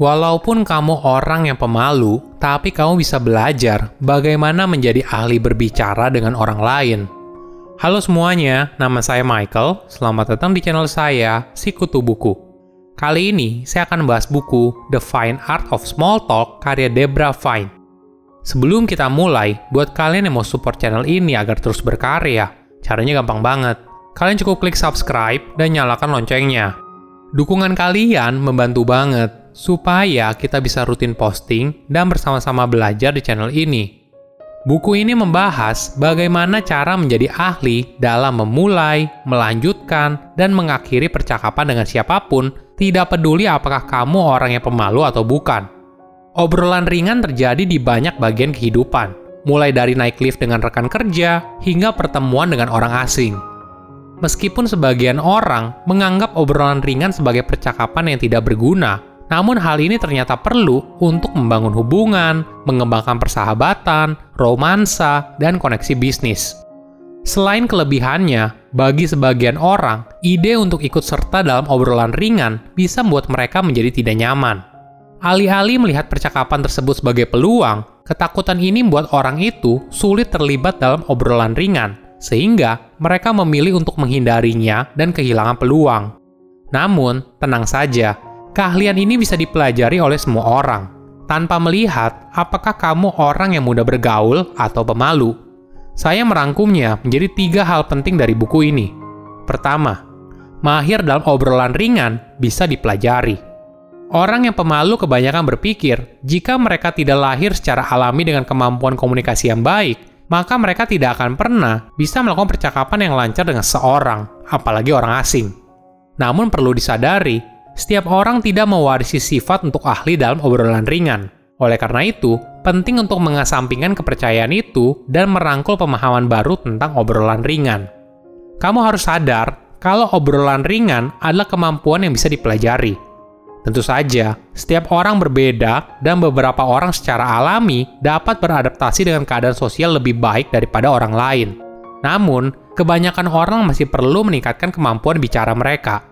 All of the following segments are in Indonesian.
Walaupun kamu orang yang pemalu, tapi kamu bisa belajar bagaimana menjadi ahli berbicara dengan orang lain. Halo semuanya, nama saya Michael. Selamat datang di channel saya, Sikutu Buku. Kali ini saya akan membahas buku The Fine Art of Small Talk karya Debra Fine. Sebelum kita mulai, buat kalian yang mau support channel ini agar terus berkarya, caranya gampang banget. Kalian cukup klik subscribe dan nyalakan loncengnya. Dukungan kalian membantu banget supaya kita bisa rutin posting dan bersama-sama belajar di channel ini. Buku ini membahas bagaimana cara menjadi ahli dalam memulai, melanjutkan, dan mengakhiri percakapan dengan siapa pun, tidak peduli apakah kamu orang yang pemalu atau bukan. Obrolan ringan terjadi di banyak bagian kehidupan, mulai dari naik lift dengan rekan kerja hingga pertemuan dengan orang asing. Meskipun sebagian orang menganggap obrolan ringan sebagai percakapan yang tidak berguna, namun hal ini ternyata perlu untuk membangun hubungan, mengembangkan persahabatan, romansa, dan koneksi bisnis. Selain kelebihannya, bagi sebagian orang, ide untuk ikut serta dalam obrolan ringan bisa membuat mereka menjadi tidak nyaman. Alih-alih melihat percakapan tersebut sebagai peluang, ketakutan ini membuat orang itu sulit terlibat dalam obrolan ringan, sehingga mereka memilih untuk menghindarinya dan kehilangan peluang. Namun, tenang saja, Keahlian ini bisa dipelajari oleh semua orang, tanpa melihat apakah kamu orang yang mudah bergaul atau pemalu. Saya merangkumnya menjadi tiga hal penting dari buku ini. Pertama, mahir dalam obrolan ringan bisa dipelajari. Orang yang pemalu kebanyakan berpikir, jika mereka tidak lahir secara alami dengan kemampuan komunikasi yang baik, maka mereka tidak akan pernah bisa melakukan percakapan yang lancar dengan seorang, apalagi orang asing. Namun perlu disadari, setiap orang tidak mewarisi sifat untuk ahli dalam obrolan ringan. Oleh karena itu, penting untuk mengesampingkan kepercayaan itu dan merangkul pemahaman baru tentang obrolan ringan. Kamu harus sadar kalau obrolan ringan adalah kemampuan yang bisa dipelajari. Tentu saja, setiap orang berbeda dan beberapa orang secara alami dapat beradaptasi dengan keadaan sosial lebih baik daripada orang lain. Namun, kebanyakan orang masih perlu meningkatkan kemampuan bicara mereka.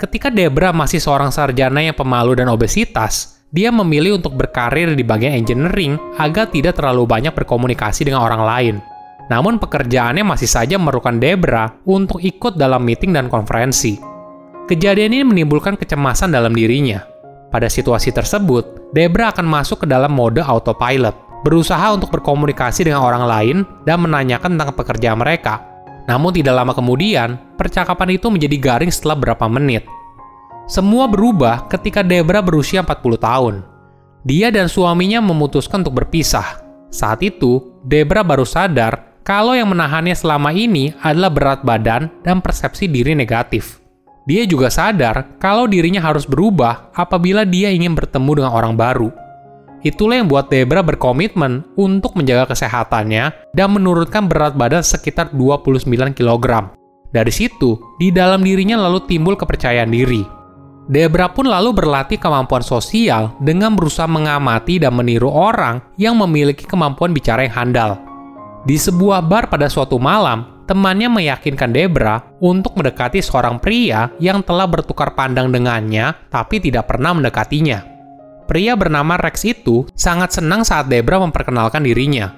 Ketika Debra masih seorang sarjana yang pemalu dan obesitas, dia memilih untuk berkarir di bagian engineering agar tidak terlalu banyak berkomunikasi dengan orang lain. Namun pekerjaannya masih saja memerlukan Debra untuk ikut dalam meeting dan konferensi. Kejadian ini menimbulkan kecemasan dalam dirinya. Pada situasi tersebut, Debra akan masuk ke dalam mode autopilot, berusaha untuk berkomunikasi dengan orang lain dan menanyakan tentang pekerjaan mereka, namun tidak lama kemudian, percakapan itu menjadi garing setelah beberapa menit. Semua berubah ketika Debra berusia 40 tahun. Dia dan suaminya memutuskan untuk berpisah. Saat itu, Debra baru sadar kalau yang menahannya selama ini adalah berat badan dan persepsi diri negatif. Dia juga sadar kalau dirinya harus berubah apabila dia ingin bertemu dengan orang baru. Itulah yang buat Debra berkomitmen untuk menjaga kesehatannya dan menurunkan berat badan sekitar 29 kg. Dari situ, di dalam dirinya lalu timbul kepercayaan diri. Debra pun lalu berlatih kemampuan sosial dengan berusaha mengamati dan meniru orang yang memiliki kemampuan bicara yang handal. Di sebuah bar pada suatu malam, temannya meyakinkan Debra untuk mendekati seorang pria yang telah bertukar pandang dengannya tapi tidak pernah mendekatinya. Pria bernama Rex itu sangat senang saat Debra memperkenalkan dirinya.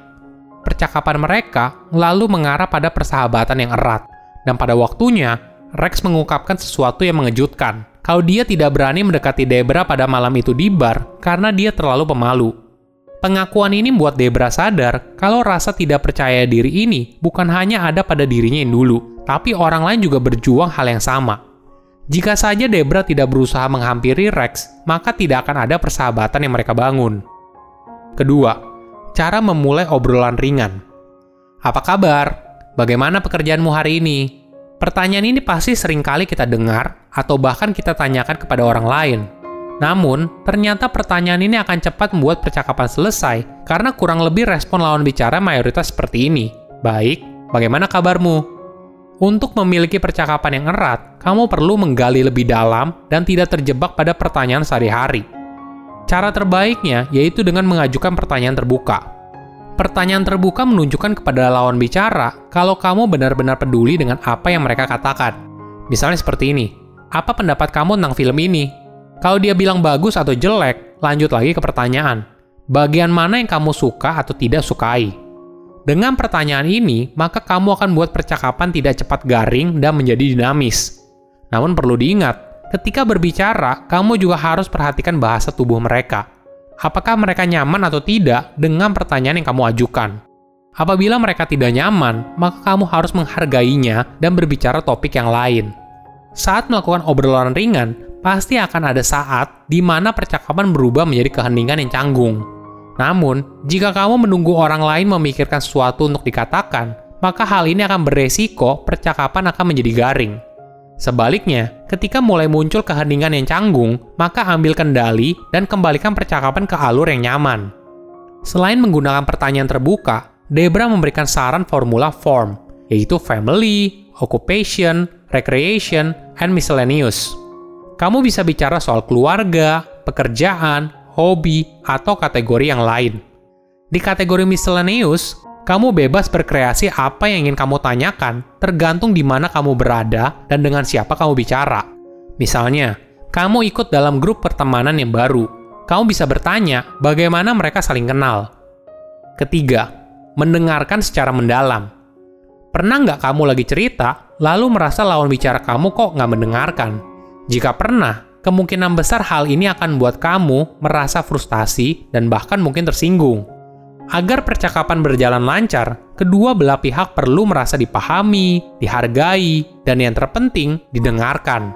Percakapan mereka lalu mengarah pada persahabatan yang erat, dan pada waktunya, Rex mengungkapkan sesuatu yang mengejutkan, kalau dia tidak berani mendekati Debra pada malam itu di bar karena dia terlalu pemalu. Pengakuan ini membuat Debra sadar kalau rasa tidak percaya diri ini bukan hanya ada pada dirinya yang dulu, tapi orang lain juga berjuang hal yang sama. Jika saja Debra tidak berusaha menghampiri Rex, maka tidak akan ada persahabatan yang mereka bangun. Kedua, cara memulai obrolan ringan. Apa kabar? Bagaimana pekerjaanmu hari ini? Pertanyaan ini pasti sering kali kita dengar atau bahkan kita tanyakan kepada orang lain. Namun, ternyata pertanyaan ini akan cepat membuat percakapan selesai karena kurang lebih respon lawan bicara mayoritas seperti ini. Baik, bagaimana kabarmu? Untuk memiliki percakapan yang erat, kamu perlu menggali lebih dalam dan tidak terjebak pada pertanyaan sehari-hari. Cara terbaiknya yaitu dengan mengajukan pertanyaan terbuka. Pertanyaan terbuka menunjukkan kepada lawan bicara kalau kamu benar-benar peduli dengan apa yang mereka katakan. Misalnya seperti ini, apa pendapat kamu tentang film ini? Kalau dia bilang bagus atau jelek, lanjut lagi ke pertanyaan. Bagian mana yang kamu suka atau tidak sukai? Dengan pertanyaan ini, maka kamu akan buat percakapan tidak cepat garing dan menjadi dinamis. Namun perlu diingat, ketika berbicara, kamu juga harus perhatikan bahasa tubuh mereka. Apakah mereka nyaman atau tidak dengan pertanyaan yang kamu ajukan? Apabila mereka tidak nyaman, maka kamu harus menghargainya dan berbicara topik yang lain. Saat melakukan obrolan ringan, pasti akan ada saat di mana percakapan berubah menjadi keheningan yang canggung. Namun, jika kamu menunggu orang lain memikirkan sesuatu untuk dikatakan, maka hal ini akan beresiko percakapan akan menjadi garing. Sebaliknya, ketika mulai muncul keheningan yang canggung, maka ambil kendali dan kembalikan percakapan ke alur yang nyaman. Selain menggunakan pertanyaan terbuka, Debra memberikan saran formula form, yaitu family, occupation, recreation, and miscellaneous. Kamu bisa bicara soal keluarga, pekerjaan, hobi, atau kategori yang lain. Di kategori miscellaneous, kamu bebas berkreasi apa yang ingin kamu tanyakan, tergantung di mana kamu berada dan dengan siapa kamu bicara. Misalnya, kamu ikut dalam grup pertemanan yang baru. Kamu bisa bertanya bagaimana mereka saling kenal. Ketiga, mendengarkan secara mendalam. Pernah nggak kamu lagi cerita, lalu merasa lawan bicara kamu kok nggak mendengarkan? Jika pernah, kemungkinan besar hal ini akan membuat kamu merasa frustasi dan bahkan mungkin tersinggung. Agar percakapan berjalan lancar, kedua belah pihak perlu merasa dipahami, dihargai, dan yang terpenting, didengarkan.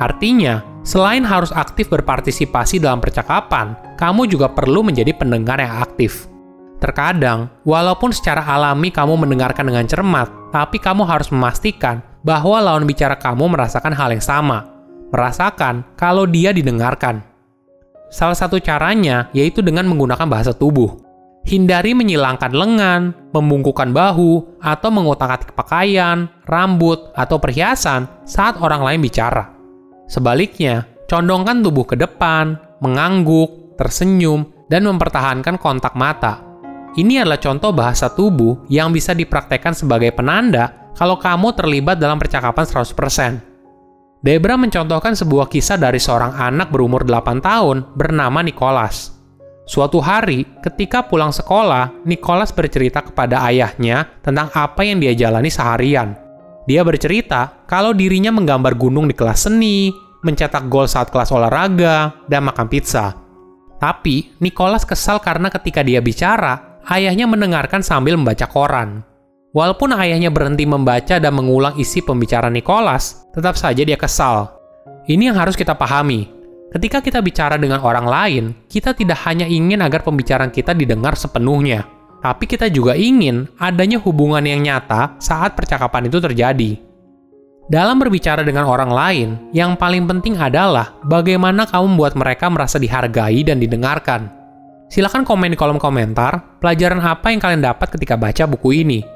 Artinya, selain harus aktif berpartisipasi dalam percakapan, kamu juga perlu menjadi pendengar yang aktif. Terkadang, walaupun secara alami kamu mendengarkan dengan cermat, tapi kamu harus memastikan bahwa lawan bicara kamu merasakan hal yang sama, merasakan kalau dia didengarkan. Salah satu caranya yaitu dengan menggunakan bahasa tubuh. Hindari menyilangkan lengan, membungkukkan bahu, atau mengotak-atik pakaian, rambut, atau perhiasan saat orang lain bicara. Sebaliknya, condongkan tubuh ke depan, mengangguk, tersenyum, dan mempertahankan kontak mata ini adalah contoh bahasa tubuh yang bisa dipraktekkan sebagai penanda kalau kamu terlibat dalam percakapan 100%. Debra mencontohkan sebuah kisah dari seorang anak berumur 8 tahun bernama Nicholas. Suatu hari, ketika pulang sekolah, Nicholas bercerita kepada ayahnya tentang apa yang dia jalani seharian. Dia bercerita kalau dirinya menggambar gunung di kelas seni, mencetak gol saat kelas olahraga, dan makan pizza. Tapi, Nicholas kesal karena ketika dia bicara, ayahnya mendengarkan sambil membaca koran. Walaupun ayahnya berhenti membaca dan mengulang isi pembicaraan Nicholas, tetap saja dia kesal. Ini yang harus kita pahami. Ketika kita bicara dengan orang lain, kita tidak hanya ingin agar pembicaraan kita didengar sepenuhnya, tapi kita juga ingin adanya hubungan yang nyata saat percakapan itu terjadi. Dalam berbicara dengan orang lain, yang paling penting adalah bagaimana kamu membuat mereka merasa dihargai dan didengarkan. Silahkan komen di kolom komentar pelajaran apa yang kalian dapat ketika baca buku ini.